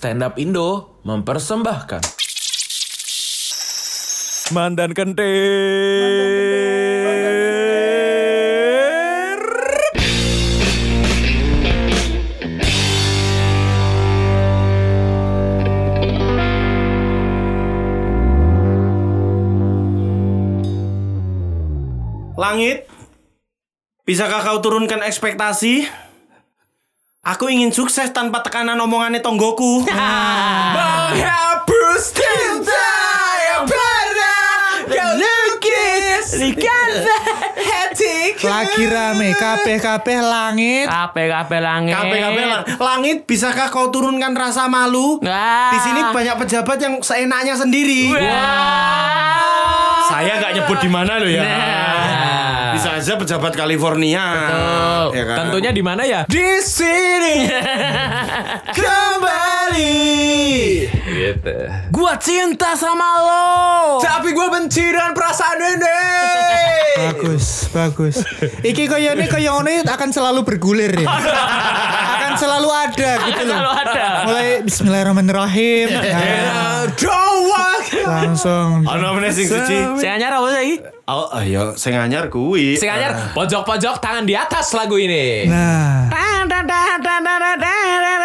Stand Up Indo mempersembahkan Mandan Kentir Langit, bisakah kau turunkan ekspektasi? Aku ingin sukses tanpa tekanan omongannya tonggoku. Menghapus cinta yang pernah kau lukis di hatiku Lagi rame kabeh-kabeh langit. Kape kape langit. Kape kape lang- langit, bisakah kau turunkan rasa malu? Wah. Di sini banyak pejabat yang seenaknya sendiri. Saya nggak nyebut di mana loh ya. Bisa aja pejabat California. Ya kan? Tentunya di mana ya? Di sini kembali. Gitu Gua cinta sama lo. Tapi gue benci dengan perasaan ini Bagus, bagus. Iki koyo ini koyo ini akan selalu bergulir ya. akan selalu ada gitu loh. Selalu ada. Mulai Bismillahirrahmanirrahim. Nah, Langsung. Ono meneh sing suci. Sing anyar apa sih Oh, ayo sing anyar kuwi. Sing anyar ah. pojok-pojok tangan di atas lagu ini. Nah.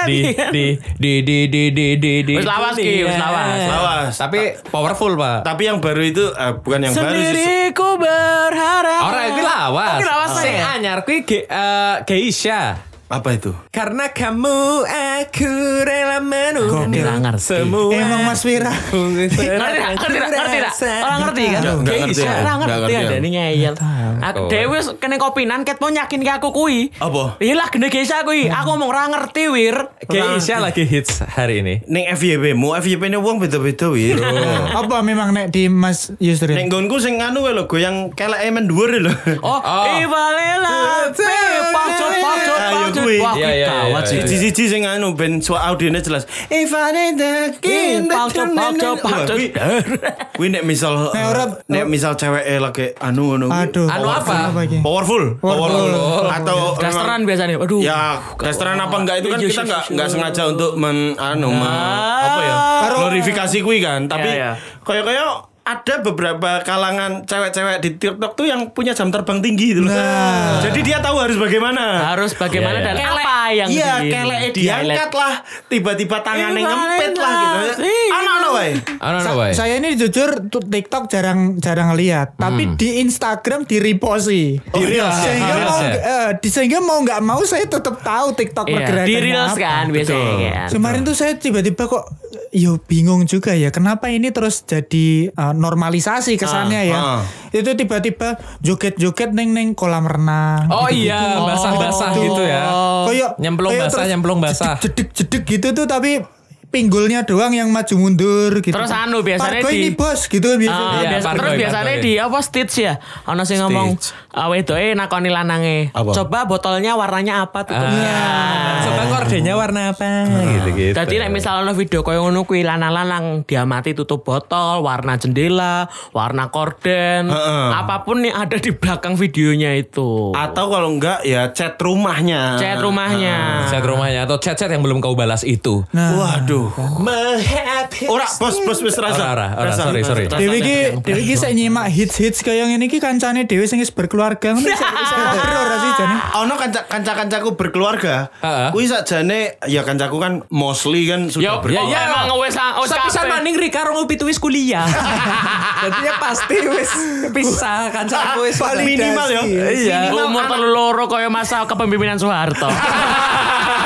Di di di di di di di di. Wis lawas ki, wis iya. lawas. Lawas. Tapi powerful, Pak. Tapi yang baru itu di, bukan yang baru. Sendiriku berharap. Ora, iki lawas. Ah. Sing anyar kuwi eh, Geisha. Apa itu? Karena kamu aku rela menunggu Gokil. Nggak ngerti. Semua emang Mas Wira. Ngerti nggak? Ngerti nggak? Ngerti nggak? Orang ngerti kan? Nggak, nggak ngerti. Orang Nggak ngerti ngerti ada nih ngeyel. Aku Oh. Dewi wis kene kopinan ket mau yakin ke aku kui. Apa? Iya lah gede Geisha kui. Aku ngomong ora ngerti wir. Geisha lagi hits hari ini Ning FYP mu FYP ne wong beda-beda wir. Apa memang nek di Mas Yusril? Nek nggonku sing anu wae lho goyang keleke men dhuwur lho. Oh, Oh. Ivalela, pacot, pacot, Kui. Wah, Iya, iya, gawat iya, sih. iya. Siji-siji sing anu ben suara audionya jelas. If I did the pacot. Kuwi nek misal Nek ora- nek misal cewek lagi anu ngono. kuwi Aduh. Anu apa? Powerful, powerful. Atau Dasteran biasanya. Aduh. Ya, dasteran apa enggak itu kan Iya, kita enggak enggak sengaja untuk men anu men- apa ya? glorifikasi kuwi kan. Tapi kayak-kayak ada beberapa kalangan cewek-cewek di TikTok tuh yang punya jam terbang tinggi gitu loh. Nah. Jadi dia tahu harus bagaimana. Harus bagaimana Iya, dan iya. apa yang Iya, kelek di diangkat lah, tiba-tiba tangannya Iya, ngempet lah gitu. iya. Ano-ano wae. Anu ya? saya ini jujur TikTok jarang jarang lihat, tapi di Instagram di reposti. Di Reels ya? Sehingga Di Reels mau ya? eh, di- sehingga mau nggak mau saya tetap tahu TikTok Iya, pergerakannya di reels kan biasanya kan. Kemarin tuh saya tiba-tiba kok yo bingung juga ya kenapa ini terus jadi uh, normalisasi kesannya ya. ah. Itu tiba-tiba joget-joget neng neng kolam renang. Oh gitu-gitu. iya, basah-basah Oh. gitu ya. Kayak Nyemplung kayak basah, nyemplung basah. Jedek-jedek gitu tuh tapi pinggulnya doang yang maju mundur gitu. Terus anu, biasanya Parkour di- ini bos gitu kan biasanya. Ah, Iya, biasa, terus biasanya di apa stitch ya ono sing ngomong ah, wedoke nakoni lanange Apa? coba botolnya warnanya apa tutupnya Ah, Coba kordennya warna apa gitu-gitu. Jadi nek misal ono video koyo ngono kuwi lanang-lanang diamati tutup botol, warna jendela, warna korden, Heeh. apa pun yang ada di belakang videonya itu. Atau kalau enggak ya chat rumahnya. Chat rumahnya. chat rumahnya atau chat-chat yang belum kau balas itu. Waduh. Menghappy. Ora, bos, bos wis rasa. Ora, ora, sorry, sorry. Dewi ki Dewi ki saya nyimak hits-hits kayak ngene iki kancane Dewi sing wis berkeluarga ngono bisa bisa ngobrol sih jane. Ono kanca kanca-kancaku berkeluarga. Kuwi sakjane ya kancaku kan mostly kan Ya, sudah ber ya, ya emang wis wis kabeh. maning Rika rong pitu wis kuliah. Jadi ya pasti wis pisah kan aku wis Paling minimal ya. Iya. Umur telu loro koyo masa kepemimpinan Soeharto.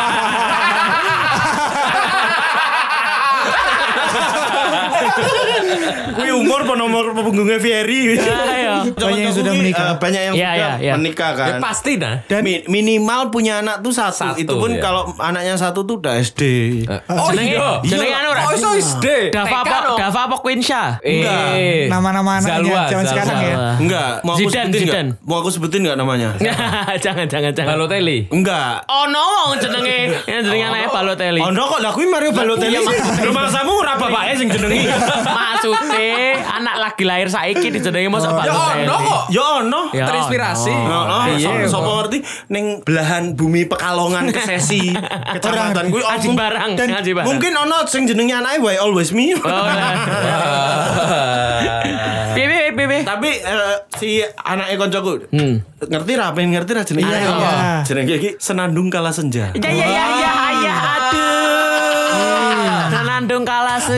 Kuwi umur apa nomor punggungnya Fieri. Ayo. Banyak yang sudah menikah. eh, banyak yang Iya, sudah iya, iya. menikah Ya, kan. pasti nah. Dan Mi- minimal punya anak tuh satu. Satu, Itu pun ya. kalau anaknya satu tuh udah SD. Oh Jenenge- iya. jenenge anu ora? Oh iso SD. Dava apa? Dava apa Quinsha? Eh. nama-nama anaknya zaman sekarang ya. Enggak, mau aku Zidane, sebutin enggak? Zidane. Mau aku sebutin enggak namanya? jangan jangan jangan. Balotelli. Enggak. Oh no, wong jenenge jenenge Balotelli. Ono kok lah kuwi Mario Balotelli. Lho mangsamu ora bapake sing jenengi. Maksudnya anak lagi lahir saiki dijenengi mosok Ya Balotelli. ono kok. Ya ono. Ya Terinspirasi. ono. Heeh, Iya, so- sapa ngerti ning belahan bumi Pekalongan Kesesi, kecamatan kuwi oh, Aji barang, dan aji barang. Mungkin ono sing jenenge anake Why Always Me. Oh. Piye piye. Tapi eh, si anake koncoku ngerti ra pengen ngerti ra jenenge Iya, apa? iya. Jenenge iki Senandung Kala Senja. Ya ya ya ya ya aduh.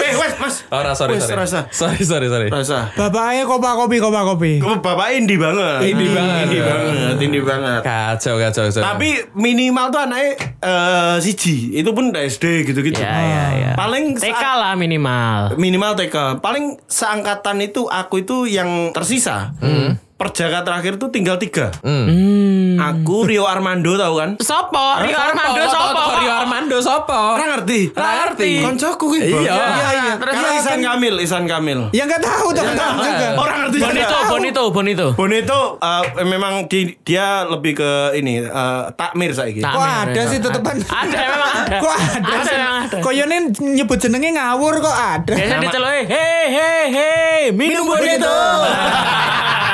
Eh, wes, Mas. Oh, ora, sorry, sorry. rasa. Sorry, sorry, sorry. Rasa. Bapaknya kopa kopi kopa kopi. Bapak indie banget. Indie banget. Indie banget, indie banget. Kacau, kacau, kacau. Tapi minimal tuh anaknya eh siji, itu pun udah SD gitu-gitu. Ya ya ya. Paling TK lah minimal. minimal TK. Paling seangkatan itu aku itu yang tersisa. Perjaka terakhir tuh tinggal tiga. Hmm. Aku Rio Armando tahu kan? Sopo? Rio Armando sopo? Rio Armando sopo? Orang ngerti? Ora ngerti. Koncoku kuwi. Iya. Iya, iya. Terus Karena Isan Kamil, Isan Kamil. Ya nggak tahu teman-teman juga. Orang ngerti juga. Bonito, Bonito, Bonito. Bonito eh, memang di- dia lebih ke ini eh, takmir saiki. Kok ada sih tetepan? Ada memang ada. Kok ada Yonin nyebut jenenge ngawur kok ada. Biasanya diceluki, hei hei hei, minum Bonito.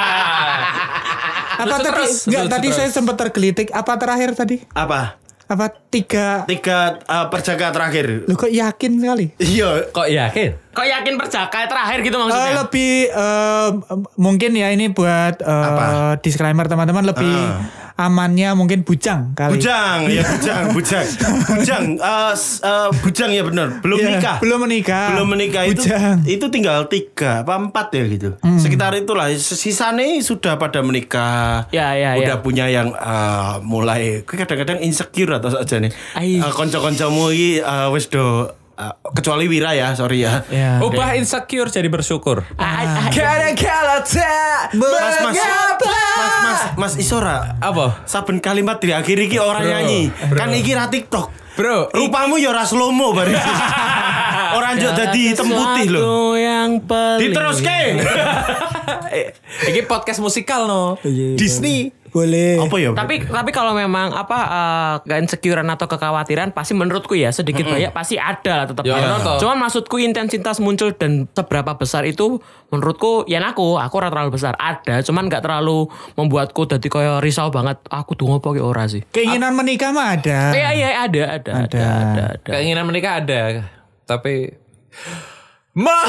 Apa tadi? terus, Enggak, lucu tadi terus. saya sempat tergelitik. Apa terakhir tadi? Apa? Apa tiga? Tiga eh, perjaka terakhir. Lu kok yakin sekali? Iya. Kok yakin? Kok yakin perjaka terakhir gitu Eh, maksudnya? lebih eh, mungkin ya ini buat eh, Apa? disclaimer teman-teman lebih amannya mungkin bujang kali. Bujang, ya bujang, bujang, bujang, eh, s- eh, bujang ya benar, belum Iya, nikah, Belum menikah. belum menikah itu, Bujang. itu tinggal tiga apa empat ya gitu, sekitar itulah. Sisanya sudah pada menikah, Ya, ya, udah ya. punya yang eh, mulai, kadang-kadang insecure atau saja nih. Eh, konco-koncomu ini eh, wes do, eh, kecuali Wira ya, sorry ya. Ya. Ubah insecure jadi bersyukur. Ah, ah, Kadang-kala tak Mas, mas, mas, mas, mas Isora, Apa? saben kalimat diakhiri ki orang Bro, nyanyi, bro. kan iki ra TikTok. Bro, Rupamu ya ora slow-mo bari. Orang njuk dadi hitam putih lho. Sesuatu yang pelik. Diteruske. ini podcast musikal no. Disney. Boleh. Apa ya? Tapi tapi kalau memang apa uh, keinsecurean atau kekhawatiran pasti menurutku ya sedikit banyak pasti ada lah tetap. Ya, toh. Cuman maksudku intensitas muncul dan seberapa besar itu menurutku ya aku aku ora terlalu besar ada cuman nggak terlalu membuatku jadi kayak risau banget aku tuh ngopo ki ora sih. Keinginan menikah mah ada. Iya iya ada ada ada Ada. ada. ada. Keinginan menikah ada, tapi Ma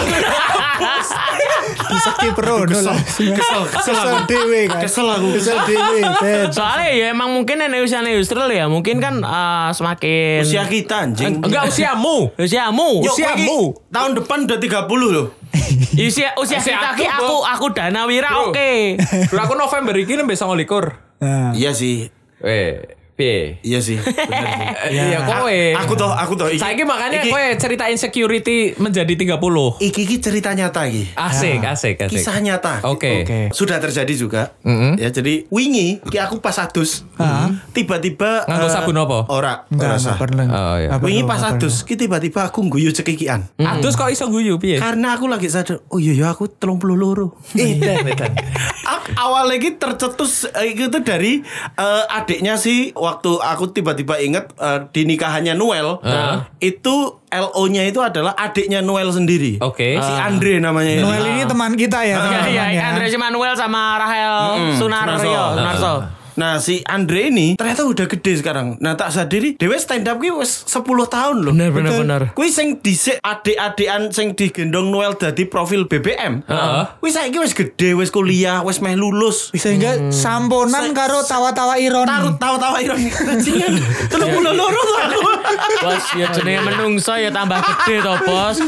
Bisa kiprono lah. Kesel, kesel aku. Kesel dewe kan. Kesel aku. Kesel dewe. Ben. Soalnya ya emang mungkin yang usia neutral ya mungkin kan uh, semakin Usia kita anjing. enggak usiamu. usiamu Yo, usiamu. iki Tahun depan udah 30 loh. usia usia Usia kita aku, aku aku dana wira Bro. oke. Bro, aku November ini nembe 29. Nah. Iya sih. Weh, piye? Iya sih. Bener sih. Iya, kowe. Aku toh, aku toh. iki- Saiki makanya iki- kowe cerita insecurity menjadi 30. Iki iki cerita nyata iki. Asik, asik, asik. Kisah nyata. Oke. Oke. Sudah terjadi juga. Mm-mm. Ya jadi wingi ki aku pas adus. Tiba-tiba Nganggo eh, sabun apa? Ora, ora usah. Oh, iya. Wingi pas adus, ki tiba-tiba aku guyu cekikian. Adus kok iso guyu piye? Karena aku lagi sadar, oh iya ya aku telung puluh loro. Edan, edan. Awalnya ki tercetus eh, itu dari eh, adiknya sih waktu aku tiba-tiba inget eh, di nikahannya Noel itu LO-nya itu adalah adiknya Noel sendiri. Oke. Si Andre namanya. Noel ini teman kita ya, Iya teman-teman iya ya. Andre Manuel sama Rahel Sunaryo Sunarso. Sunarso. Nah si Andre ini ternyata udah gede sekarang. Nah tak sadari Dewe stand up ki wis 10 tahun loh. Bener bener bener. Kuwi sing dhisik adik-adikan sing digendong Noel dadi profil BBM. Heeh. Kuwi saiki wis gede, wis kuliah, wis meh lulus. Sehingga samponan karo tawa-tawa ironi. Taruh tawa-tawa ironi. Telung puluh loro aku. Bos ya jenenge menungso ya tambah gede to, Bos.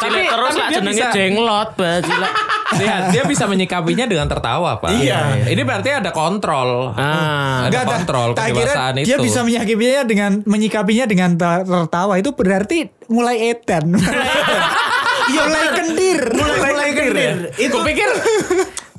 Tapi- terus lah dia jenenge jenglot. Lihat, dia bisa menyikapinya dengan tertawa, Pak. Iya. Ini berarti ada kontrol. Ah. ada kontrol kedewasaan itu. Dia bisa menyikapinya dengan menyikapinya dengan ter- tertawa itu berarti mulai edan. Iya, mulai kendir. Mulai mulai kendir. Itu pikir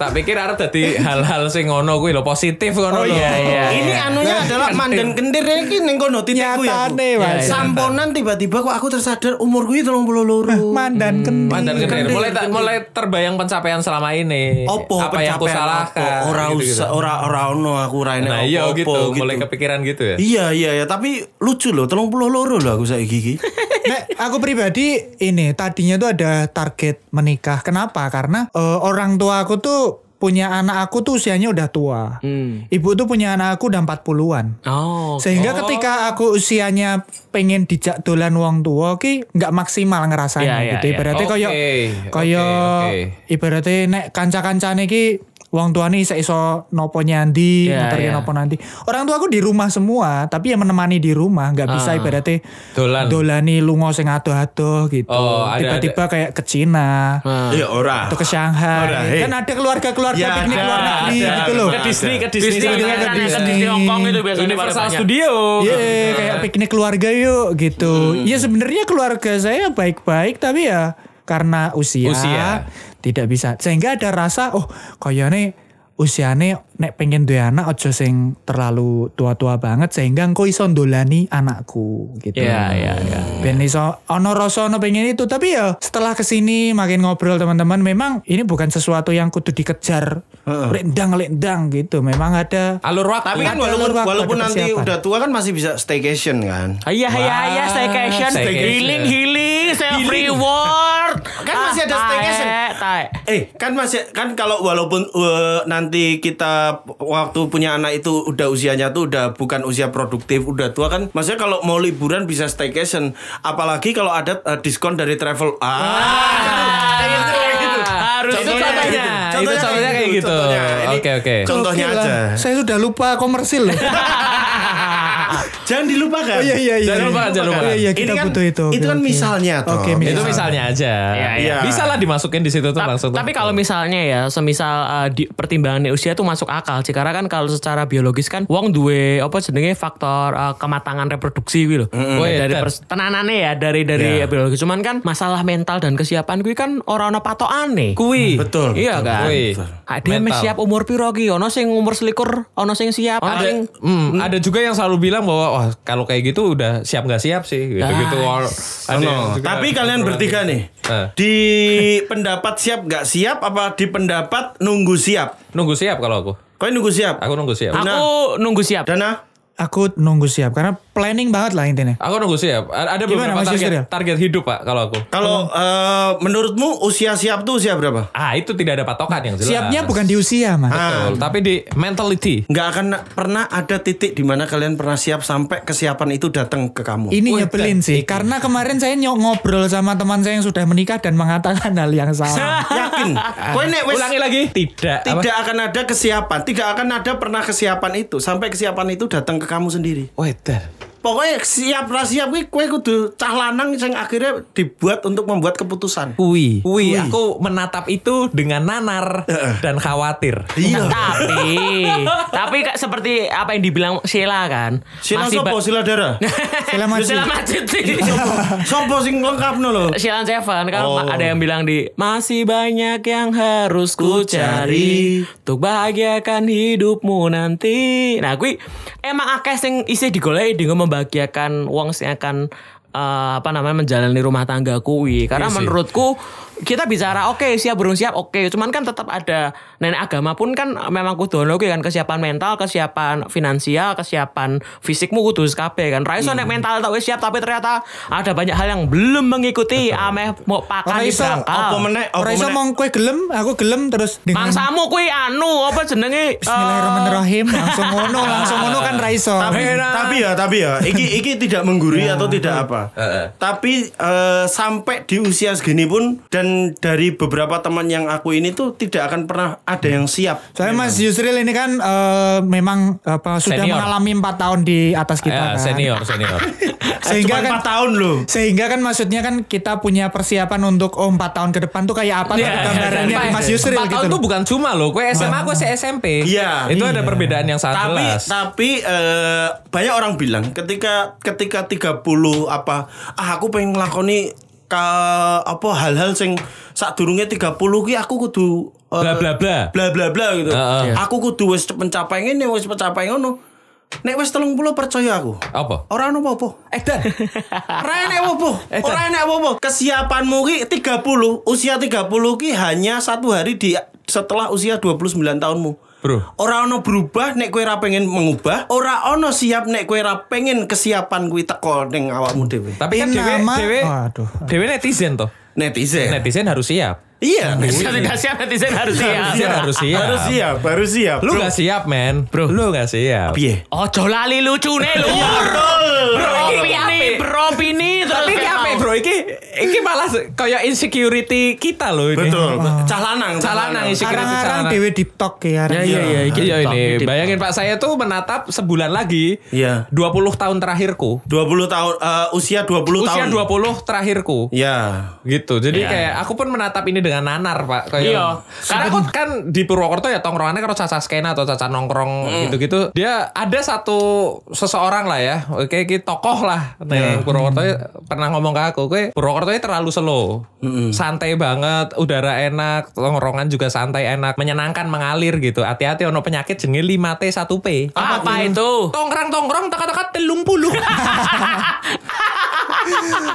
Tak pikir arep dadi hal-hal sing ngono kuwi lho positif ngono lho. iya, iya. Ini anunya adalah mandan kendir iki ning kono titikku ya. Nyatane, Mas. Samponan tiba-tiba kok aku tersadar umur gue 32. Mandan kendir. Mandan kendir. Mulai mulai terbayang pencapaian selama ini. Opo apa yang aku salahkan? Ora usah ora ora ono aku ora enek Nah iya apa-apa gitu, mulai kepikiran gitu ya. Iya iya ya, tapi lucu loh, 32 loro loh aku saiki iki. Nek, aku pribadi ini tadinya tuh ada target menikah. Kenapa? Karena eh, orang tua aku tuh punya anak aku tuh usianya udah tua. Ibu tuh punya anak aku udah 40-an. Oh. Sehingga ketika aku usianya pengen dijak dolan wong tua ki nggak maksimal ngerasanya Iya, iya, gitu. iya. Ibaratnya Oke, koyo oke, koyo oke. ibaratnya nek kanca-kancane ki wong tuane iso iso nopo nyandi, Iya, nganterin iya. nopo nanti. Orang tua aku di rumah semua, tapi yang menemani di rumah nggak bisa ibaratnya Dolan. dolani lungo sing ado-ado gitu. Oh, Tiba-tiba kayak ke Cina Iya ora. atau ke Shanghai. Ora, hei. Kan ada keluarga-keluarga Ya, piknik ada, luar negeri ada. gitu loh. Ke Disney, ke Disney. Disney, Disney, kan, kan, Disney. kan, Disney Hong Kong itu biasanya Universal. Studio. Iya, kayak piknik keluarga yuk gitu. Ya sebenarnya keluarga saya baik-baik tapi ya karena usia, Usia. Tidak bisa. Sehingga ada rasa oh kayaknya usiane nek pengen duwe anak ojo sing terlalu tua-tua banget sehingga engko iso ndolani anakku gitu. Iya, iya, iya. Ben iso ono rasa ono pengen itu tapi ya setelah ke sini makin ngobrol teman-teman memang ini bukan sesuatu yang kudu dikejar lendang lendang gitu. Memang ada Alur waktu. Tapi kan walaupun waktu, walaupun nanti persiapan. udah tua kan masih bisa staycation kan. Iya, iya, iya, staycation, staycation. healing, healing, self reward. Kan masih ada staycation. Eh, kan masih kan kalau walaupun uh, nanti kita waktu punya anak itu udah usianya tuh udah bukan usia produktif, udah tua kan. Maksudnya kalau mau liburan bisa staycation. Apalagi kalau ada uh, diskon dari travel. Ah. Kayak gitu, kayak gitu. Harus itu Contohnya contohnya. gitu. Itu contohnya kayak gitu. contohnya. Ini Oke, oke. Contohnya Gokil lah. aja. Saya sudah lupa komersil loh. Jangan dilupakan. Oh iya iya iya. Jangan lupa, jangan lupa. Iya iya kita Ini kan- butuh itu. itu kan oke. misalnya, toh. Oke, Itu Itu misal. misalnya aja. Iya, iya. Bisa lah dimasukin di situ tuh Ta- langsung. tapi kalau misalnya ya, semisal uh, di pertimbangan usia itu masuk akal sih, karena kan kalau secara biologis kan, wong duwe apa jenenge faktor uh, kematangan reproduksi gitu loh. Oh, iya, dari tenanane ya dari dari Iya. biologis. Cuman kan masalah mental dan kesiapan gue kan orang ono patokane. kui. Betul. Iya kan. Kui. Ada siap umur piro ki? Ono sing umur selikur, ono sing siap, ono ada sing hmm, ada juga yang selalu bilang bahwa wah kalau kayak gitu udah siap nggak siap sih gitu gitu Ah, ada yang No, tapi kalian bertiga nih Eh. di pendapat siap nggak siap apa di pendapat nunggu siap? nunggu siap kalau aku Kau nunggu siap? aku nunggu siap Aku nunggu siap. Dana? Aku nunggu siap karena planning banget lah intinya. aku nunggu siap A- ada Gimana, beberapa target target hidup pak kalau aku Kalau eh, menurutmu usia siap tuh usia berapa? ah itu tidak ada patokan yang jelas Siapnya bukan di usia mas. Betul, tapi di mentality Nggak akan na- pernah ada titik di mana kalian pernah siap sampai kesiapan itu datang ke kamu. Ini Wih, nyebelin sih karena kemarin saya nyok ngobrol sama teman saya yang sudah menikah dan mengatakan hal yang sama. Yakin? Kau nek wes ulangi lagi tidak apa? tidak akan ada kesiapan, tidak akan ada pernah kesiapan itu sampai kesiapan itu datang ke kamu sendiri. Wedan. Pokoknya siap ra siap kuwi kowe kudu cah lanang yang akhirnya dibuat untuk membuat keputusan. Kui, kui, aku menatap itu dengan nanar dan khawatir. Iya. Tapi, tapi kak seperti apa yang dibilang Sheila kan. Masih sopo sila darah. Sela Majid. Sheila Majid sih. Sopo sing lengkapno lho. Sheila Seven kan Oh. ada yang bilang di masih banyak yang harus ku cari. cari untuk bahagiakan hidupmu nanti. Nah, kui emang akeh sing isih digoleki dengan membahagiakan wong sing akan eh, apa namanya menjalani rumah tangga kuwi. Karena Iya sih. menurutku kita bicara oke siap burung siap oke. Cuman kan tetap ada nenek agama pun kan memang kudu ono kan kesiapan mental kesiapan finansial kesiapan fisikmu kudu kabeh kan. Ra iso nek mental tak wis siap tapi ternyata ada banyak hal yang belum mengikuti ameh mau pakan iso, Apa berangkal meneh? Apa Ora iso mong kue gelem, aku gelem terus dengan mangsamu kuwi anu apa jenenge? Eh, Bismillahirrahmanirrahim langsung ngono, langsung ngono kan ra iso. tapi, tapi ya tapi ya. Iki iki tidak menggurui atau tidak apa. Tapi eh, sampai di usia segini pun dan dari beberapa teman yang aku ini tuh tidak akan pernah ada yang siap Soalnya Mas Yusril ini kan eh, memang apa sudah Senior. mengalami empat tahun di atas kita Ya, kan. senior, senior. Sehingga Cuma kan empat tahun loh sehingga kan maksudnya kan kita punya persiapan untuk oh empat tahun ke depan tuh kayak apa tuh Iya, gambarannya di Mas Yusril Empat gitu. tahun loh. tuh bukan cuma loh. Kue SMA, kue SMP. Iya. Itu ada perbedaan yang sangat tapi jelas. tapi eh, banyak orang bilang ketika ketika 30 apa ah aku pengen ngelakoni ke apa hal-hal sing sadurunge 30 ki aku kudu eh, Bla, bla, bla. bla bla bla gitu. Heeh. Aku kudu wis mencapai ngene wis mencapai ngono. Nek wis 30 percaya aku. Apa? Ora ono apa-apa. Eh dan. Ora enek apa-apa. Ora enek apa-apa. Kesiapanmu ki 30, usia 30 ki hanya satu hari di setelah usia 29 tahunmu. Bro. Ora ono berubah nek kowe ora pengen mengubah, ora ono siap nek kowe ora pengen kesiapan kuwi teko ning awakmu dhewe. Tapi kan dewe Nama- dewe Waduh. dewe netizen toh. Netizen. Netizen harus siap. Iya, tidak siap netizen harus siap. Netizen harus siap. Harus siap, harus siap. Lu gak siap, men. Bro. Lu gak siap. piye? Ojo lali lucu nih lu. Bro ini, bro ini terus Tapi Bro? Iki iki malah kayak insecurity kita loh ini. Betul. Calanang, Calanang isi kira Sekarang celana. dewe di TikTok ya. Ya, iya, iya, iki Iya TikTok, ini, bayangin Pak saya tuh menatap sebulan lagi. Iya. 20 tahun terakhirku. 20 tahun eh, usia 20 Usia tahun. 20 terakhirku. Ya. Gitu. Jadi Iya. kayak aku pun menatap ini dengan nanar, Pak. Kayak Iya. Karena aku kan di Purwokerto ya tongkrongannya kalau caca skena atau caca nongkrong Hmm. gitu-gitu, dia ada satu seseorang lah ya. Oke, ki tokoh lah. Iya. Nih, Purwokerto pernah ngomong ke aku, "Kowe Purwokerto terlalu slow. Santai banget, udara enak, tongkrongan juga santai enak, menyenangkan mengalir gitu. Hati-hati ono penyakit jenenge 5T 1P." Apa itu? Tongkrong-tongkrong teka-teka telung puluh.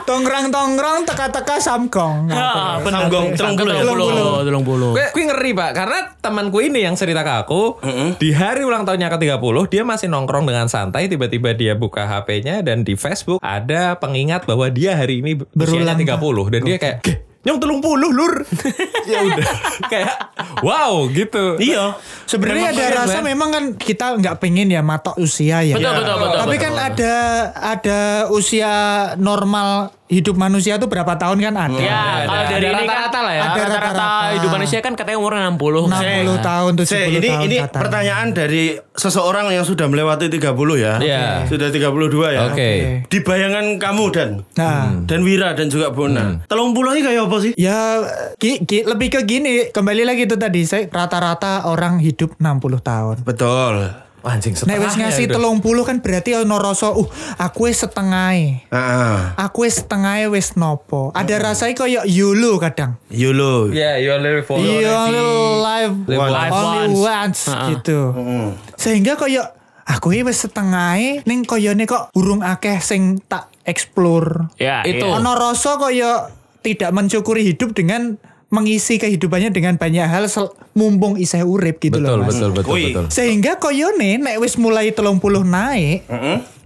Tongkrong-tongkrong teka-teka samgong. Ah, bener. Samgong, telung puluh ya? Telung puluh, telung puluh. Gue, gue ngeri pak karena temanku ini yang cerita ke aku di hari ulang tahunnya ke 30 dia masih nongkrong dengan santai tiba-tiba dia buka HP-nya dan di Facebook ada pengingat bahwa dia hari ini usianya Berulang 30 dan dia kayak "Geh, nyong telung puluh lur ya udah kayak wow gitu Iya. Sebenarnya ada rasa Man. memang kan kita nggak pengen ya matok usia ya. Betul, betul, betul. Tapi betul. kan ada ada usia normal hidup manusia tuh berapa tahun kan ada. Ya, Ada, kalau ada. dari Ada ini kan rata-rata lah ya. Ada Rata-rata hidup manusia kan katanya umurnya 60. 60 tahun, 70 Saya, ini tahun ini katanya. pertanyaan dari seseorang yang sudah melewati 30 ya. Iya. Sudah 32 ya. oke Di bayangan kamu dan Nah, dan Wira dan juga Bona. Telung puluh ini kayak apa sih? ya ki- ki- lebih ke gini, kembali lagi itu tadi saya rata-rata orang hidup 60 tahun. Betul. anjing Nek wis ngasih telung puluh kan berarti ono rasa, uh aku wis setengah. Ah, Aku wis setengah wis nopo. Ada rasanya kayak YOLO kadang. YOLO. ya you live for You only live, Live life only once. once, Ha-ha. gitu. Sehingga kayak aku ini wis setengah ning koyone kok urung akeh sing tak explore. Ya, Itu. Ono rasa kayak tidak mensyukuri hidup dengan mengisi kehidupannya dengan banyak hal sel- mumpung isih urip gitu betul loh Mas. betul betul betul Sehingga koyone nek wis mulai 30 naik,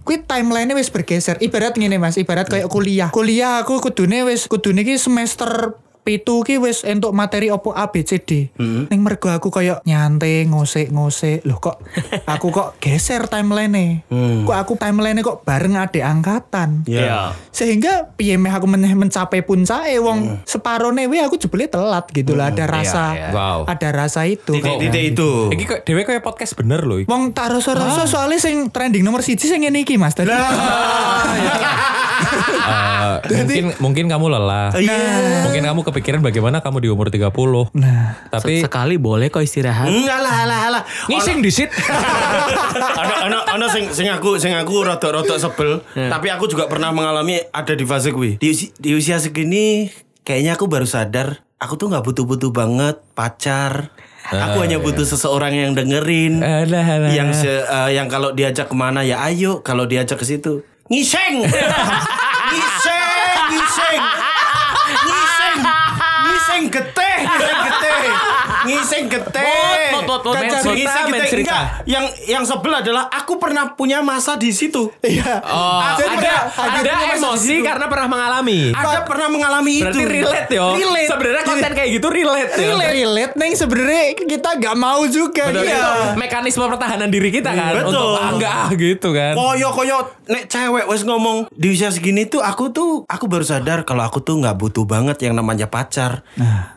kuwi timeline wis bergeser. Ibarat ngene Mas, ibarat kayak kuliah. Kuliah aku kudune wis kudune ki semester pitu ki wis entuk materi opo A B C D. Ning mergo aku kayak nyantai ngosek-ngosek. Loh kok aku kok geser timeline Kok aku timeline kok bareng adik angkatan. Iya. Sehingga piye meh aku meneh mencapai puncake wong separone we aku jebule telat gitu lah ada rasa iya. Wow. ada rasa itu. Titik-titik itu. Iki kok dhewe kayak podcast bener loh. Wong tak rasa-rasa soalnya sing trending nomor siji sing ngene iki Mas tadi. Eh, mungkin mungkin kamu lelah Iya. mungkin kamu kepikiran bagaimana kamu di umur 30 Nah, tapi Sekali boleh kok istirahat. Enggak lah, alah, alah. ngising disit Ada ana ana sing sing aku sing aku rada-rada sebel, tapi aku juga pernah mengalami ada di fase kuwi. Di, usi- di usia segini kayaknya aku baru sadar aku tuh nggak butuh-butuh banget pacar. Aku hanya butuh seseorang yang dengerin. Alah, alah. yang se- eh, yang kalau diajak ke mana ya ayo, kalau diajak ke situ ngiseng, ngiseng. Ngiseng. Ngiseng geteh, ngiseng geteh. Ngiseng geteh. Bot, bot, bot, bot. Kan main geteh. cerita. Enggak, yang yang sebel adalah aku pernah punya masa di situ. iya. Oh, ada ada- ada ada emosi karena pernah mengalami. Ada pernah mengalami itu. Berarti relate yo. Relate. Sebenarnya konten kayak gitu relate yo. relate, relate neng sebenarnya kita nggak mau juga Betul, iya. mekanisme pertahanan diri kita kan Betul. untuk enggak ah, gitu kan. Koyo koyo nek cewek wes ngomong di usia segini tuh aku tuh aku baru sadar kalau aku tuh nggak butuh banget yang namanya pacar.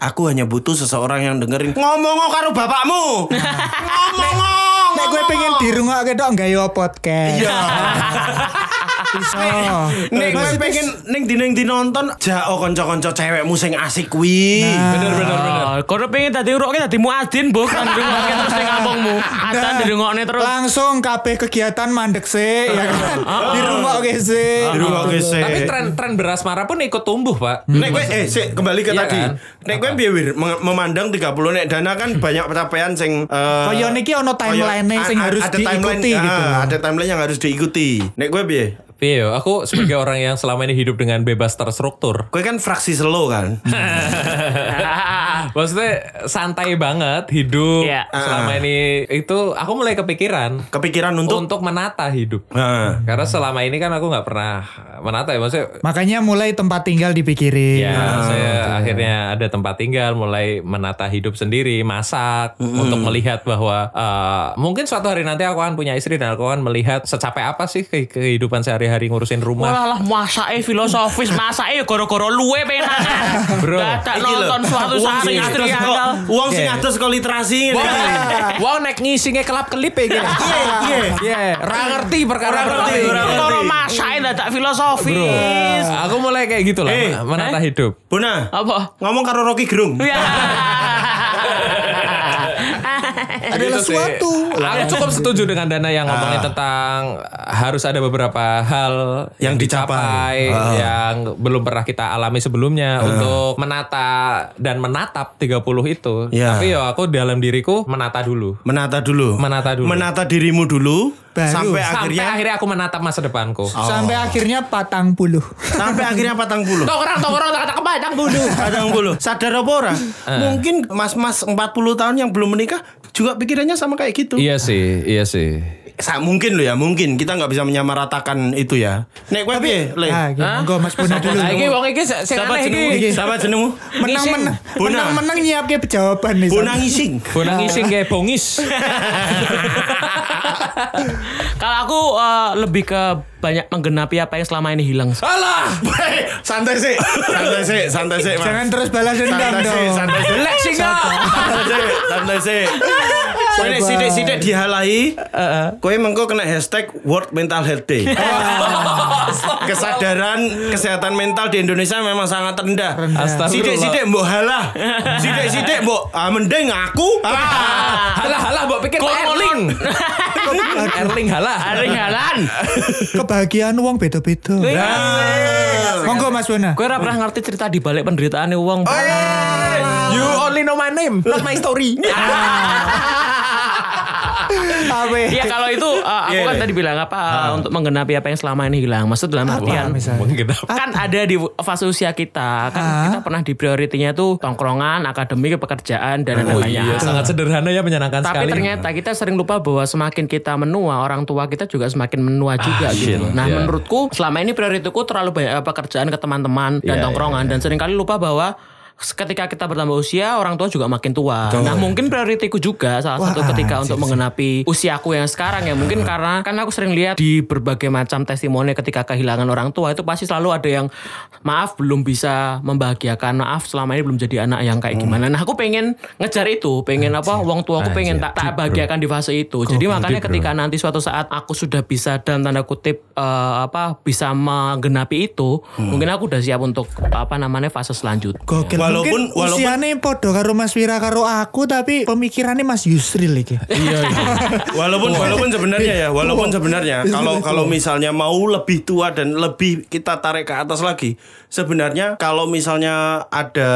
Aku hanya butuh seseorang yang dengerin ngomong karo bapakmu. ngomong. Nek gue pengen dirungok ke dok nggak yo podcast. Iya. Oh. Nek kowe pengen ning dina di nonton jao kanca-kanca cewekmu sing asik kuwi. Bener bener bener. Oh, kono pengen dadi uruk dadi muadzin, Bu. Kan dirungokne terus ning kampungmu. Adzan dirungokne terus. langsung kabeh kegiatan mandek sih ya kan di rumah oke sih Di rumah oke sih. Tapi tren tren berasmara pun ikut tumbuh, Pak. Nek kowe eh sik kembali ke Iya tadi. kan? Nek kowe piye memandang 30 nek dana kan banyak pencapaian sing eh, Kaya niki ono timeline-e kaya- sing harus timeline, diikuti gitu. ah, Ada timeline yang harus diikuti. Nek kowe piye? Yo, aku sebagai orang yang selama ini hidup dengan bebas terstruktur. Kowe kan fraksi slow kan? Maksudnya santai banget hidup Iya. selama ini itu aku mulai kepikiran Kepikiran untuk untuk menata hidup. Nah. Karena selama ini kan aku nggak pernah menata ya maksudnya makanya mulai tempat tinggal dipikirin Ya, saya akhirnya ada tempat tinggal, mulai menata hidup sendiri, masak untuk melihat bahwa eh, mungkin suatu hari nanti aku akan punya istri dan aku akan melihat secapek apa sih ke- kehidupan sehari-hari ngurusin rumah. Walah lah masake filosofis, masake gara-gara luwe pengen Bro, Dadak lho, nonton suatu uang saat sing atus kok-. Uang sing atus kok literasi ngene iki. Wah, nek ngisinge kelap kelip ya gini. Iya, iya. Iya, ra ngerti perkara ngerti, ora ngerti. Perkara masake dadak filosofis. Aku mulai kayak gitu lah, Eh, menata hidup. Bona. Apa? Ngomong karo Rocky Gerung. Ya. adalah Gitu suatu Aku cukup setuju dengan Dana yang ngomongin tentang harus ada beberapa hal yang Yang dicapai. dicapai Ah. yang belum pernah kita alami sebelumnya untuk menata dan menatap 30 itu. Ya. Tapi ya aku dalam diriku menata dulu. Menata dulu. Menata dulu. Menata dirimu dulu Baru. sampai Sampai akhirnya akhirnya aku menatap masa depanku. sampai akhirnya patang puluh sampai akhirnya patang puluh. Tok orang tak kata kepadang dulu. Patang puluh. Sadar apa ora? Eh. Mungkin mas-mas 40 tahun yang belum menikah juga pikirannya sama kayak gitu. Iya sih, iya sih. Sa- mungkin loh ya, mungkin kita nggak bisa menyamaratakan itu ya. Nek kowe piye, Le? ah monggo mas Buna dulu iki wong iki sing aneh iki. Siapa jenengmu? menang Ngising. menang menang menang nyiapke jawaban nih Bonang Ising. Bonang ngising kayak bongis. Kalau aku eh, lebih ke banyak menggenapi apa yang selama ini hilang. Alah, santai sih, santai sih, santai sih. Jangan terus balas dendam santai sih, dong santai sih. Relax sih. Santai sih, santai sih. Kowe nek sidik-sidik dihalai, kowe mengko kena hashtag World Mental Health Day. Kesadaran kesehatan mental di Indonesia memang sangat rendah. Astagfirullah. Sidik-sidik mbok halah. Sidik-sidik mbok ah mending aku. Ah. halah halah mbok pikir Kok Erling. Erling halah. Ada jalan. kebahagiaan uang beda-beda monggo mas Buna Gue ora pernah ngerti cerita di balik penderitaan uang. You only know my name, not my story. Awe. Iya kalau itu uh, aku Iya, kan iya. tadi bilang apa uh, untuk menggenapi apa yang selama ini hilang. Maksud dalam artian kan ada di fase usia kita kan Ah. kita pernah di prioritinya tuh tongkrongan, akademik, pekerjaan dan Oh lain-lain. iya, sangat sederhana ya menyenangkan Tapi sekali. ternyata kita sering lupa bahwa semakin kita menua, orang tua kita juga semakin menua juga shit. gitu. Nah, Yeah. menurutku selama ini prioritiku terlalu banyak pekerjaan ke teman-teman dan Yeah, tongkrongan dan sering kali lupa bahwa ketika kita bertambah usia, orang tua juga makin tua. Nah, mungkin prioritiku juga salah satu Wah, ketika anjir untuk mengenapi usiaku yang sekarang ya. Mungkin karena kan aku sering lihat di berbagai macam testimoni ketika kehilangan orang tua itu pasti selalu ada yang maaf belum bisa membahagiakan, maaf selama ini belum jadi anak yang kayak gimana. Nah, aku pengen ngejar itu, pengen apa? Wong tua aku pengen tak tak bahagiakan di fase itu. Jadi makanya ketika nanti suatu saat aku sudah bisa dalam tanda kutip eh, apa bisa menggenapi itu, mungkin aku udah siap untuk apa namanya fase selanjutnya. Gokil Walaupun- mungkin walaupun- usianya podo karo Mas Wira karo aku tapi pemikirannya Mas Yusril iki. Iya, iya. Walaupun walaupun sebenarnya ya, walaupun sebenarnya kalau kalau misalnya mau lebih tua dan lebih kita tarik ke atas lagi, sebenarnya kalau misalnya ada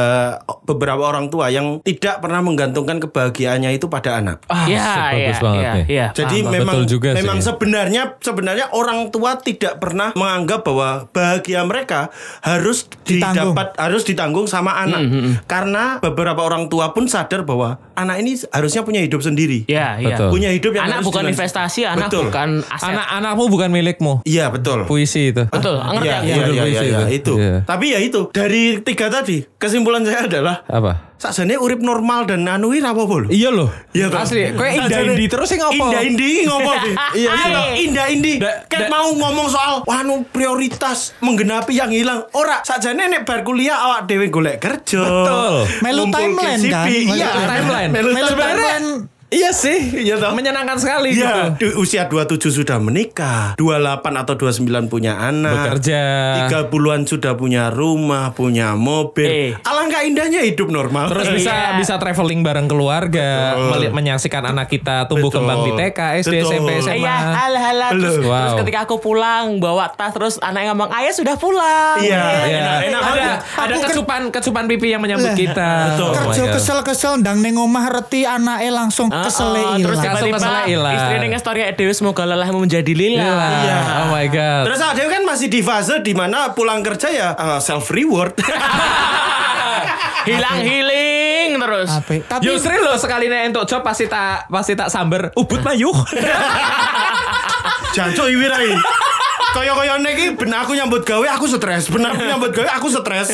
beberapa orang tua yang tidak pernah menggantungkan kebahagiaannya itu pada anak. Ah, Iya, bagus iya, banget nih. iya. Jadi paham. memang Betul juga memang sih. sebenarnya sebenarnya orang tua tidak pernah menganggap bahwa bahagia mereka harus Ditanggung. didapat harus ditanggung sama anak. Karena beberapa orang tua pun sadar bahwa anak ini harusnya punya hidup sendiri. Iya, iya. Betul. Punya hidup yang Anak bukan dilan- investasi, anak Betul. bukan aset. Anak-anakmu bukan milikmu. Iya betul. Puisi itu. Betul, ngerti Iya aku. iya Judul iya puisi iya, itu. itu. Tapi ya itu dari tiga tadi kesimpulan saya adalah Apa? sakjane urip normal dan anu ini apa lho? Iya loh. Iya toh? Asli, kowe Sakjane indah-indi terus sing apa? Indah-indi ngopo sih? Iya, iya. Indah-indi. Da- Kayak mau ngomong soal anu prioritas menggenapi yang hilang. Ora, sakjane nek bar kuliah awak dhewe golek kerja. Betul. Melu timeline kan? Iya, timeline. Melu Melu timeline. Iya sih, Iya toh? menyenangkan sekali Ya, gitu. usia 27 sudah menikah, 28 atau 29 punya anak. Bekerja. 30-an sudah punya rumah, punya mobil. Eh. Alangkah indahnya hidup normal. Terus bisa Iya. bisa traveling bareng keluarga, meli- menyaksikan anak kita tumbuh Betul. kembang di TK, SD, Betul. SMP, SMA. Iya, halah. Terus, Belum. terus Wow. ketika aku pulang bawa tas terus anaknya ngomong ayah sudah pulang. Iya. Iya. Enak ada ada kecupan kecupan pipi yang menyambut Lah. kita. Betul. Oh Kerja kesel-kesel ndang ning omah reti anake langsung Ah, kesel ah, terus tiba-tiba kesel ilang. istrinya nge-story Dewi semoga lelahmu menjadi lila. Iya. Oh my god. Terus ada kan masih di fase di mana pulang kerja ya self reward. Hilang healing terus. Ape. Tapi Yusri lo sekali nih untuk job pasti tak pasti tak samber ubud mayuh. Jancuk iwirai. Kaya-kaya iki ben aku nyambut gawe aku stres. Ben aku nyambut gawe aku stres.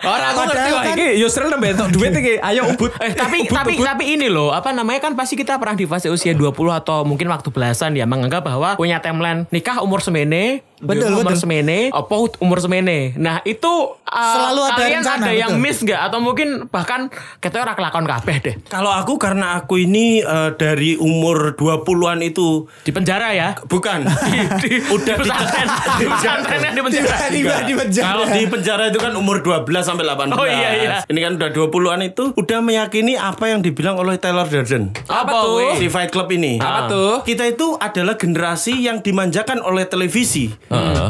Orang aku ngerti kan- iki Yusri nembe entuk duit iki. Ayo ubud. Eh, tapi tapi tapi ini loh apa namanya kan pasti kita pernah di fase usia 20 atau mungkin waktu belasan ya menganggap bahwa punya timeline nikah umur semene Betul, umur betul. semene apa umur semene nah itu uh, Selalu ada kalian rencana, ada yang betul. miss nggak atau mungkin bahkan kita ora kelakon kabeh deh Kalau aku karena aku ini eh, dari umur 20-an itu di penjara ya bukan udah di pesantren di pesantrennya di penjara tiba-tiba di penjara. Kalau di penjara itu kan umur 12 sampai 18. Oh, iya, iya. Ini kan udah 20-an itu udah meyakini apa yang dibilang oleh Taylor Durden. Apa Apa, tuh? Si Fight Club ini. Apa tuh? Kita itu adalah generasi yang dimanjakan oleh televisi.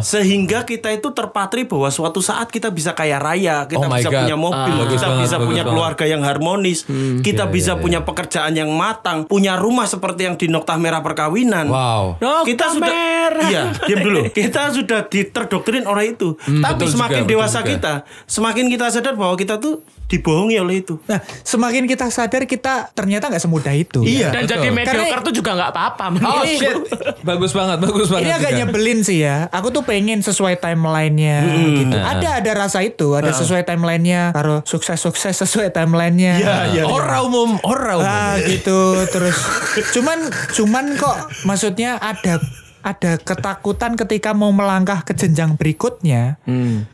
Sehingga kita itu terpatri bahwa suatu saat kita bisa kaya raya, kita Oh bisa God. punya mobil, Ah. Bagus kita banget, bisa punya banget. keluarga yang harmonis, kita Iya, bisa iya, punya pekerjaan yang matang, punya rumah seperti yang di Noktah Merah Perkawinan. Wow. Noktah kita sudah merah. iya diam dulu kita sudah diterdoktrin oleh itu tapi Hmm, betul semakin juga, dewasa betul juga. kita semakin kita sadar bahwa kita tuh dibohongi oleh itu Nah, semakin kita sadar kita ternyata nggak semudah itu. Iya. dan betul. jadi mediocre Karena- tuh juga nggak apa-apa Oh menurut shit. Bagus banget, bagus banget. Ini agak juga. nyebelin sih ya. Aku tuh pengen sesuai timelinenya gitu. Ada ada rasa itu, ada sesuai timelinenya. Karo sukses-sukses sesuai timelinenya. Iya, iya. Ora umum, ora umum. Ah gitu terus. Cuman cuman kok maksudnya ada ada ketakutan ketika mau melangkah ke jenjang berikutnya.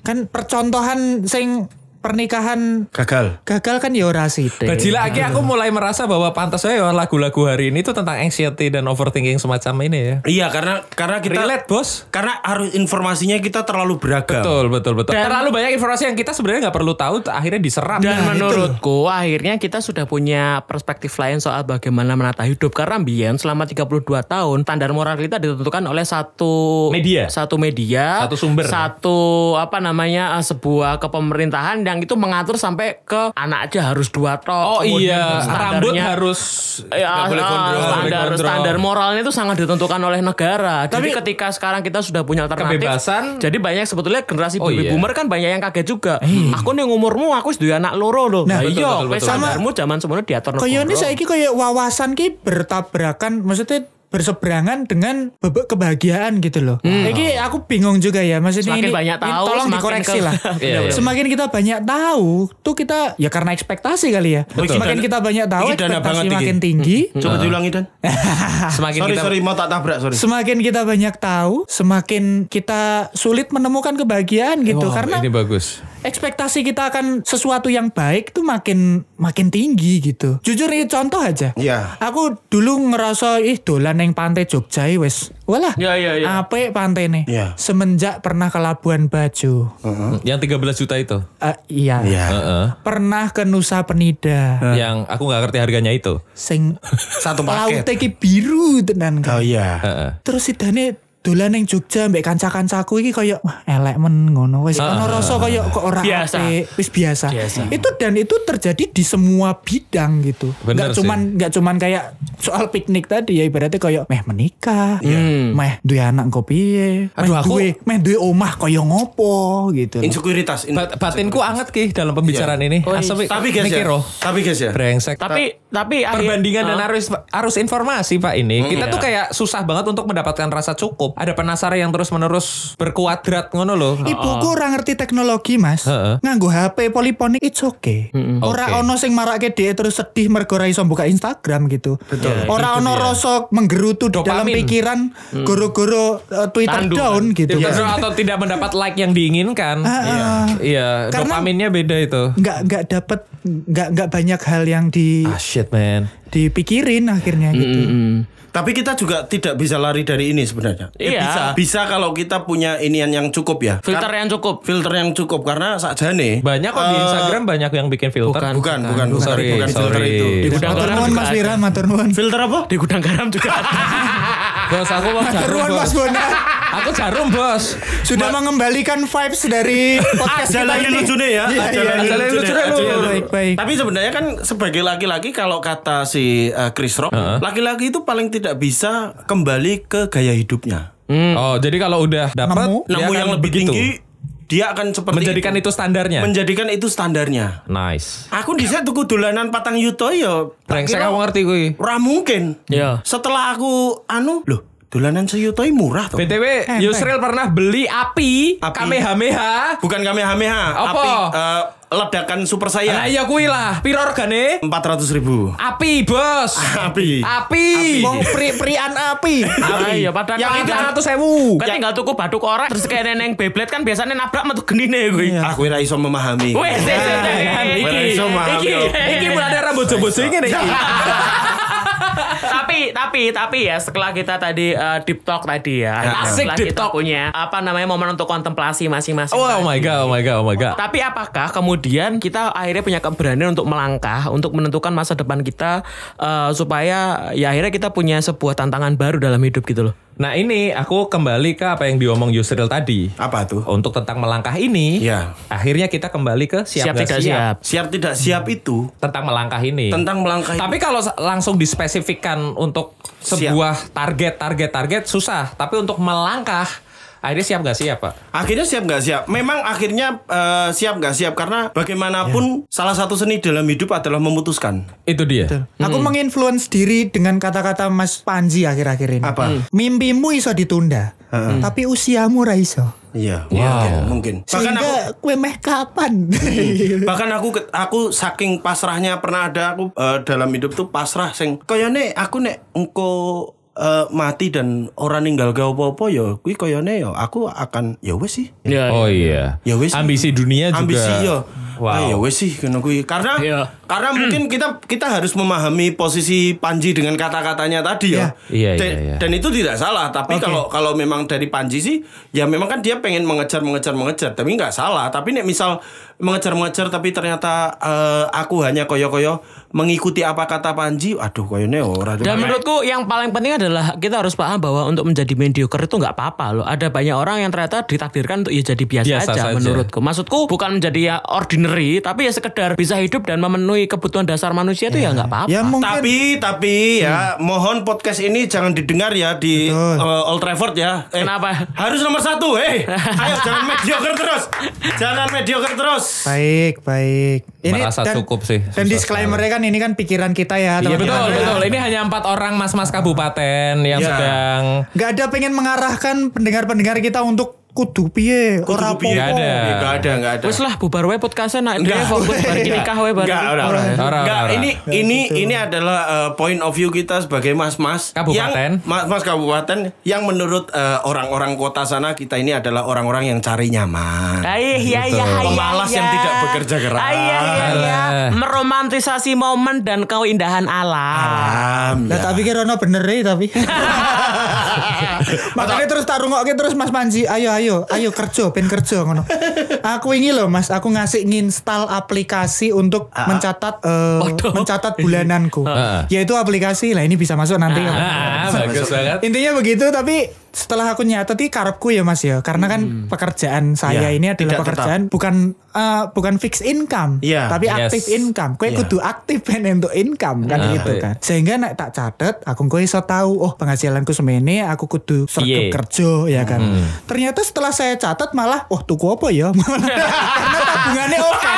Kan percontohan sing pernikahan gagal gagal kan ya ora sithik. Bajila aki aku mulai merasa bahwa pantas saya lagu-lagu hari ini tuh tentang anxiety dan overthinking semacam ini ya. iya karena karena kita Relate bos. karena harus informasinya kita terlalu beragam Betul, betul, betul. Dan- Terlalu banyak informasi yang kita sebenarnya nggak perlu tahu, akhirnya diserap. Dan Nah, menurutku akhirnya kita sudah punya perspektif lain soal bagaimana menata hidup karena Bian selama 32 tahun standar moral kita ditentukan oleh satu Media. satu media, Satu sumber. satu apa namanya eh, sebuah kepemerintahan yang itu mengatur sampai ke anak aja harus dua tok. Oh iya, rambut harus Ya, boleh ah, nggak boleh standar gondrong. standar moralnya itu sangat ditentukan oleh negara. Jadi Tapi- ketika sekarang kita sudah punya alternatif, Kebebasan. Jadi banyak sebetulnya generasi Oh, baby iya. boomer kan banyak yang kaget juga. Aku nih umurmu aku sudah anak loro loh. Nah, iya, standarmu zaman semuanya diatur Kayak ini saya kayak wawasan ki bertabrakan maksudnya berseberangan dengan bebe- kebahagiaan gitu loh. Iki aku bingung juga ya maksudnya Semakin ini, banyak ini tahu, tolong semakin dikoreksi ke- lah. Iya, iya. Semakin kita banyak tahu, tuh kita ya karena ekspektasi kali ya. Betul. Semakin Ini kita banyak tahu, ini ekspektasi makin tinggi. coba diulangi dan semakin sorry kita sorry mau tak tabrak sorry Semakin kita banyak tahu, semakin kita sulit menemukan kebahagiaan gitu. Wow, karena ini bagus. ekspektasi kita akan sesuatu yang baik tuh makin makin tinggi gitu. Jujur ini contoh aja. Iya. Aku dulu ngerasa ih dolan neng pantai Jogja wes. Walah. Iya, iya. Apik pantai nih. Iya. Semenjak pernah ke Labuan Bajo. Yang 13 juta itu. Eh, iya. Iya. Heeh. Pernah ke Nusa Penida. Yang aku nggak ngerti harganya itu. Sing Satu paket. lautnya biru tenan kan. oh iya Heeh. Terus sidane dolan ning Jogja mbek kanca-kancaku iki koyo wah elek men ngono wis ono rasa koyo kok ora Biasa. apik, wis biasa. Biasa. Itu dan itu terjadi di semua bidang gitu. Bener Nggak sih. cuman nggak cuman kayak soal piknik tadi ya ibaratnya koyo meh menikah, meh duwe anak kok piye, meh aku- duwe meh duwe omah koyo ngopo gitu. insekuritas in- Bat- batinku anget ki dalam pembicaraan ini. Oh, Asem tapi guys ya oh. tapi guys ya Brengsek. Tapi tapi perbandingan dan Ah. arus arus informasi pak ini kita iya. tuh kayak susah banget untuk mendapatkan rasa cukup ada penasaran yang terus menerus berkuadrat ngono loh Ibuku ora ngerti teknologi, Mas. Heeh. Nganggo HP poliponik it's okay. Ora Oke. ono sing marake dia terus sedih mergo ora iso buka Instagram gitu. Ora ono rasa menggerutu di dalam Dopamin. pikiran goro-goro uh, Twitter Tandu, down kan? gitu. Tidak seru atau tidak mendapat like yang diinginkan Ah, iya Karena- dopaminnya beda itu Nggak nggak dapat nggak nggak banyak hal yang di ah shit man dipikirin akhirnya gitu. Tapi kita juga tidak bisa lari dari ini sebenarnya. Eh, Iya. bisa. Bisa kalau kita punya inian yang cukup ya. Filter Kar- yang cukup. filter yang cukup karena sakjane Banyak kok di eh, Instagram banyak yang bikin filter. bukan. Bukan, bukan, bukan, Sorry, bukan filter sorry. itu. Di gudang garam Mas. Wiran, matur nuwun. Filter apa? Di gudang garam juga ada. Bos, aku mau jarum, bos. Mas Bona. Aku jarum, bos. Sudah mengembalikan vibes dari podcast Ada kita lagi ini. lucunya ya. Iya, Ada iya, lagi ada lagi lucunya. lucunya, Ada Lur. lagi Baik, baik. Tapi sebenarnya kan sebagai laki-laki kalau kata si uh, Chris Rock, laki-laki itu paling tidak bisa kembali ke gaya hidupnya. Oh, jadi kalau udah dapat Nemu. akan yang lebih begitu. tinggi dia akan seperti menjadikan itu, standarnya. menjadikan itu standarnya. nice. Aku di tuku dolanan patang yuto ya. Brengsek aku ngerti kuwi. Ora mungkin. Iya. Setelah aku anu, loh, dolanan seyuto ini murah toh. BTW, Yusril pernah beli api, Api. Kamehameha. Bukan Kamehameha, Apa? api eh, ledakan super Nah saya. iya kuwi lah, piro regane? 400 ribu. Api, bos. Api. Api. Mau pri-prian api. Ah, iya padahal Yang kan tinggal- 300 sewu. Kan tinggal tuku batu korek terus kayak neneng Beyblade kan biasanya nabrak metu genine gue. Aku ora iso memahami. Wes, wes, wes, iki, iki, Iki mulai ada rambut bojo ini iki. tapi tapi tapi ya setelah kita tadi uh, deep talk tadi ya, Asik setelah deep kita talk. punya apa namanya momen untuk kontemplasi masing-masing. Oh, oh my god, oh my god, oh my god. Tapi apakah kemudian kita akhirnya punya keberanian untuk melangkah untuk menentukan masa depan kita uh, supaya ya akhirnya kita punya sebuah tantangan baru dalam hidup gitu loh. Nah ini aku kembali ke apa yang diomong Yusril tadi. Apa tuh? Untuk tentang melangkah ini, Iya. akhirnya kita kembali ke siap, Siap gak tidak siap. Siap tidak siap itu tentang melangkah ini. tentang melangkah. Tapi kalau langsung dispesifikkan untuk sebuah target, target, target susah. Tapi untuk melangkah, akhirnya siap gak siap pak? akhirnya siap nggak siap? Memang akhirnya eh, siap nggak siap karena bagaimanapun salah satu seni dalam hidup adalah memutuskan. Itu dia. Aku menginfluence diri dengan kata-kata Mas Panji akhir-akhir ini. Apa? Mimpimu iso ditunda, tapi usiamu ra iso. Iya, mungkin, mungkin. Bahkan aku kue meh kapan? bahkan aku aku saking pasrahnya pernah ada aku eh, dalam hidup tuh pasrah sing koyone aku nek engko eh, mati dan orang ninggal gak apa-apa ya kuwi koyone ya aku akan ya wes sih Oh iya. Ya wis. Ambisi dunia juga. ambisi yo Wow. Ah, ya wes sih ngono kuwi karena Iya. karena mungkin kita kita harus memahami posisi Panji dengan kata-katanya tadi ya. Iya, dan, iya, iya. dan itu tidak salah tapi kalau kalau memang dari Panji sih ya memang kan dia pengen mengejar mengejar mengejar tapi nggak salah tapi nek misal mengejar mengejar tapi ternyata eh, aku hanya koyo-koyo mengikuti apa kata Panji aduh koyone ora Dan menurutku yang paling penting adalah kita harus paham bahwa untuk menjadi mediocre itu nggak apa-apa loh. Ada banyak orang yang ternyata ditakdirkan untuk ya jadi biasa, Biasa aja, saja. menurutku. Maksudku bukan menjadi ya ordinary, tapi ya sekedar bisa hidup dan memenuhi kebutuhan dasar manusia itu ya nggak apa-apa. ya mungkin Tapi tapi ya mohon podcast ini jangan didengar ya di Betul. uh, Old Trafford ya. Eh, Kenapa? Harus nomor satu, eh. Ayo jangan mediocre terus. Jangan mediocre terus. Baik, baik. Merasa cukup sih, Dan disclaimer kan ini kan pikiran kita ya, Iya betul betul. Ini hanya empat orang mas-mas kabupaten yang Iya. sedang Gak ada pengen mengarahkan pendengar-pendengar kita untuk kudu piye, ora piye. Nggak ada. Ya, Nggak ada, nggak ada. Wes lah bubar wae podcastnya nak dia Enggak. fokus bar nikah wae bar. Enggak, ora, ora. Enggak, ora. ini ini ini adalah uh, point of view kita sebagai mas-mas Kabupaten. yang mas-mas kabupaten yang menurut uh, orang-orang kota sana kita ini adalah orang-orang yang cari nyaman. Ah, Iya iya iya. iya, Pemalas yang iya. tidak bekerja keras. Iya iya iya. Alah. Meromantisasi momen dan keindahan alam. Alam. Ya. tak pikir ono bener e tapi. Makanya terus tak rungokke terus Mas Panji, ayo ayo ayo kerja ben kerja ngono. Aku ini loh Mas, aku ngasih nginstal aplikasi untuk mencatat eh, Waduh. mencatat bulananku. Ah. Yaitu aplikasi lah ini bisa masuk nanti. Ah, bagus banget. Intinya begitu tapi setelah aku nyatet ini karepku ya Mas ya, karena kan pekerjaan saya Iya, ini adalah tidak pekerjaan bukan eh, bukan fixed income, Iya. tapi Yes. aktif income. Kue Iya. kudu aktif ben untuk income kan Ah, gitu kan. Sehingga nek tak catet, aku gue iso tahu oh penghasilanku semene, aku kudu sergap kerja ya kan. Ternyata setelah saya catat malah oh tuku apa ya? Karena tabungannya oke.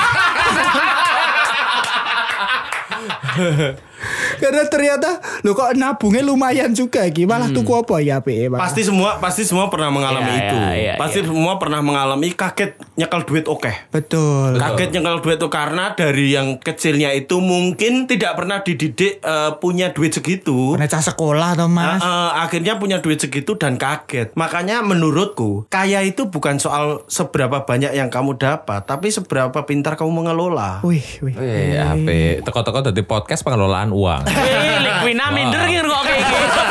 Karena ternyata lo kok nabungnya lumayan juga iki malah tuku apa ya PE Pasti semua pasti semua pernah mengalami Iya, itu. iya, iya, pasti semua pernah mengalami kaget nyekel duit oke. betul. Kaget nyekel duit itu karena dari yang kecilnya itu mungkin tidak pernah dididik eh, punya duit segitu. Pernah sekolah atau Eh, mas? eh, akhirnya punya duit segitu dan kaget. Makanya menurutku kaya itu bukan soal seberapa banyak yang kamu dapat, tapi seberapa pintar kamu mengelola. Wih, wih. Wih, apik. Teko-teko dari podcast pengelolaan uang. Wih, Liquina minder gitu kok kayak gitu.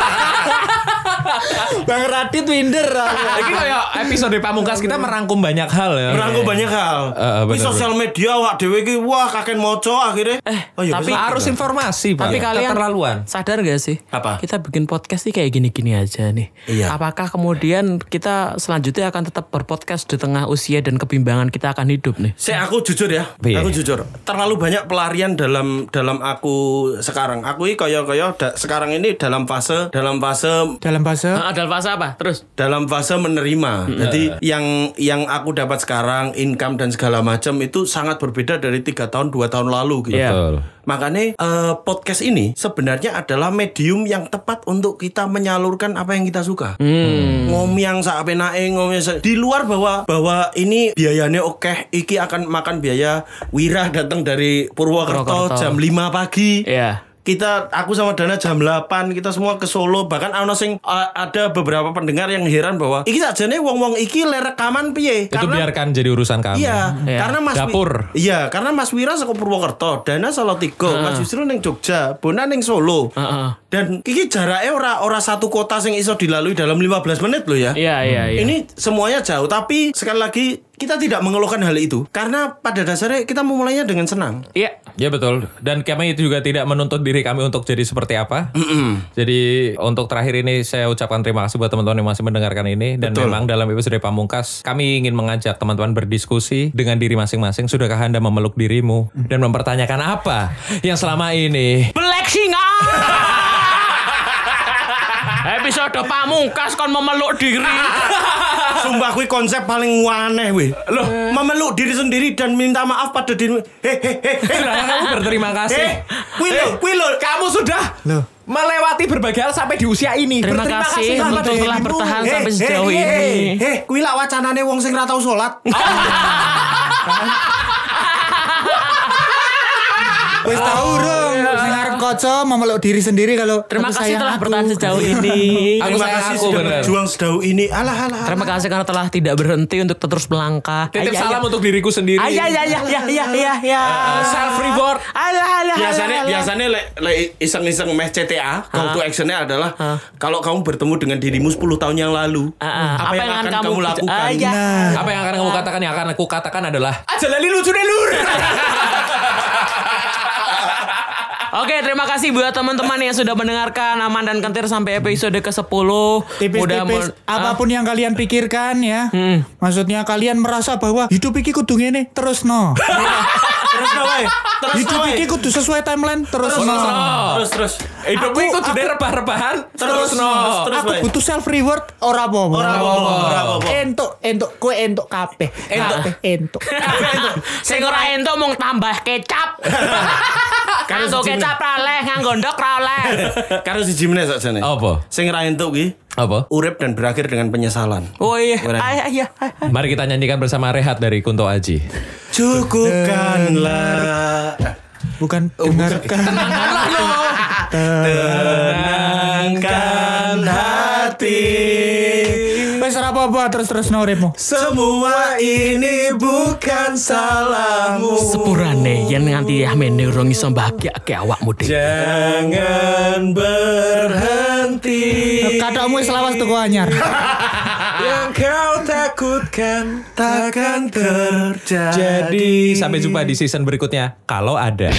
Bang Radit minder. Ini kayak episode pamungkas kita merangkum banyak hal ya. Merangkum banyak hal. Eh, eh, Di bener, sosial media wak dewe ki wah kakek moco akhirnya. Eh, oh, iya, tapi. Harus informasi, Pak. Tapi kalian keterlaluan. sadar gak sih? Apa? Kita bikin podcast nih kayak gini-gini aja nih. Iya. Apakah kemudian kita selanjutnya akan tetap berpodcast di tengah usia dan kebimbangan kita akan hidup nih? Saya aku jujur ya, Iya. aku jujur. Terlalu banyak pelarian dalam dalam aku sekarang. Aku ini kaya kaya da- sekarang ini dalam fase dalam fase Dalam bahasa Ah, Ada fase apa? Terus? dalam fase menerima. Jadi yang yang aku dapat sekarang income dan segala macam itu sangat berbeda dari tiga tahun dua tahun lalu gitu. Iya. Betul. Makanya eh, podcast ini sebenarnya adalah medium yang tepat untuk kita menyalurkan apa yang kita suka. Ngomyang sak penake ngomyang sak- di luar bahwa bahwa ini biayanya oke, iki akan makan biaya Wira datang dari Purwokerto, Purwokerto. jam 5 pagi. Iya. Kita aku sama Dana jam 8 kita semua ke Solo bahkan ana sing uh, ada beberapa pendengar yang heran bahwa iki sajane wong-wong iki le rekaman piye Itu biarkan jadi urusan kami. Iya, Iya. karena Mas Wi- Dapur. Iya, karena Mas Wira saka Purwokerto, Dana Salatiga, Mas Yusril ning Jogja, Bona ning Solo. Heeh. Dan iki jaraknya ora ora satu kota sing iso dilalui dalam 15 menit loh ya. Iya, iya, iya. Ini semuanya jauh, tapi sekali lagi kita tidak mengeluhkan hal itu karena pada dasarnya kita memulainya dengan senang. Iya. Ya betul. Dan kami itu juga tidak menuntut diri kami untuk jadi seperti apa. Jadi untuk terakhir ini saya ucapkan terima kasih buat teman-teman yang masih mendengarkan ini. Dan Betul. memang dalam episode pamungkas kami ingin mengajak teman-teman berdiskusi dengan diri masing-masing. Sudahkah anda memeluk dirimu dan mempertanyakan apa yang selama ini Black Singa. Episode pamungkas kon memeluk diri. Sumpah kuwi konsep paling aneh weh. Loh, memeluk diri sendiri dan minta maaf pada diri. Sudahkah kamu berterima kasih? Eh, kuwi lho, kuwi lho. Kamu sudah Loh. melewati berbagai hal sampai di usia ini. Terima Berterima kasih pada untuk telah bertahan sampai sejauh ini. hei, Hei, kuwi lak wacanane wong sing ra tau salat. Wis dong. Kaca memeluk diri sendiri kalau Terima kasih sayang telah aku. bertahan sejauh ini. Aku Terima kasih aku, sudah bener. berjuang sejauh ini. Alah, alah. alah. Terima kasih karena telah tidak berhenti untuk terus melangkah. Titip salam ayah. untuk diriku sendiri. Ayah, ayah, ayah, ayah, ayah, ayah, ayah. self reward. Alah, alah, biasanya alah, alah. biasanya le, le iseng-iseng meh CTA call to actionnya adalah kalau kamu bertemu dengan dirimu 10 tahun yang lalu apa, yang akan kamu, lakukan Ah, Apa yang akan kamu katakan? Yang akan aku katakan adalah aja lali lucu deh lur. Oke, terima kasih buat teman-teman yang sudah mendengarkan Aman dan Kentir sampai episode ke-10. tipis-tipis apa pun yang kalian pikirkan ya. Maksudnya kalian merasa bahwa hidup iki kudu ngene, terus no. terus no wae terus no hidup wae iki kudu sesuai timeline, terus, terus no. no terus terus Hidupku Aku- ikut sudah rebah-rebahan. Terus no. terus Aku butuh self reward ora apa-apa. Ora apa-apa, ora apa-apa. Entuk, entuk, kue entuk kabeh. Kabeh entuk. Sing ora entuk mung tambah kecap. Kanggo kecap ra oleh, nganggo ndok ra oleh. karo siji meneh sakjane Apa? sing ra entuk ki Apa? urip dan berakhir dengan penyesalan Oh iya, ayah, ayah, ayah. Mari kita nyanyikan bersama Rehat dari Kunto Aji. cukupkanlah Bukan dengarkan. tenangkan hati Wes ora apa-apa terus-terus no uripmu. semua ini bukan salahmu Sepurane yen nganti Yahmene urung iso bahagiake awakmu dhewe. Jangan berhenti Katamu wis lawas tuku anyar. Yang kau takutkan takkan terjadi Jadi sampai jumpa di season berikutnya kalau ada.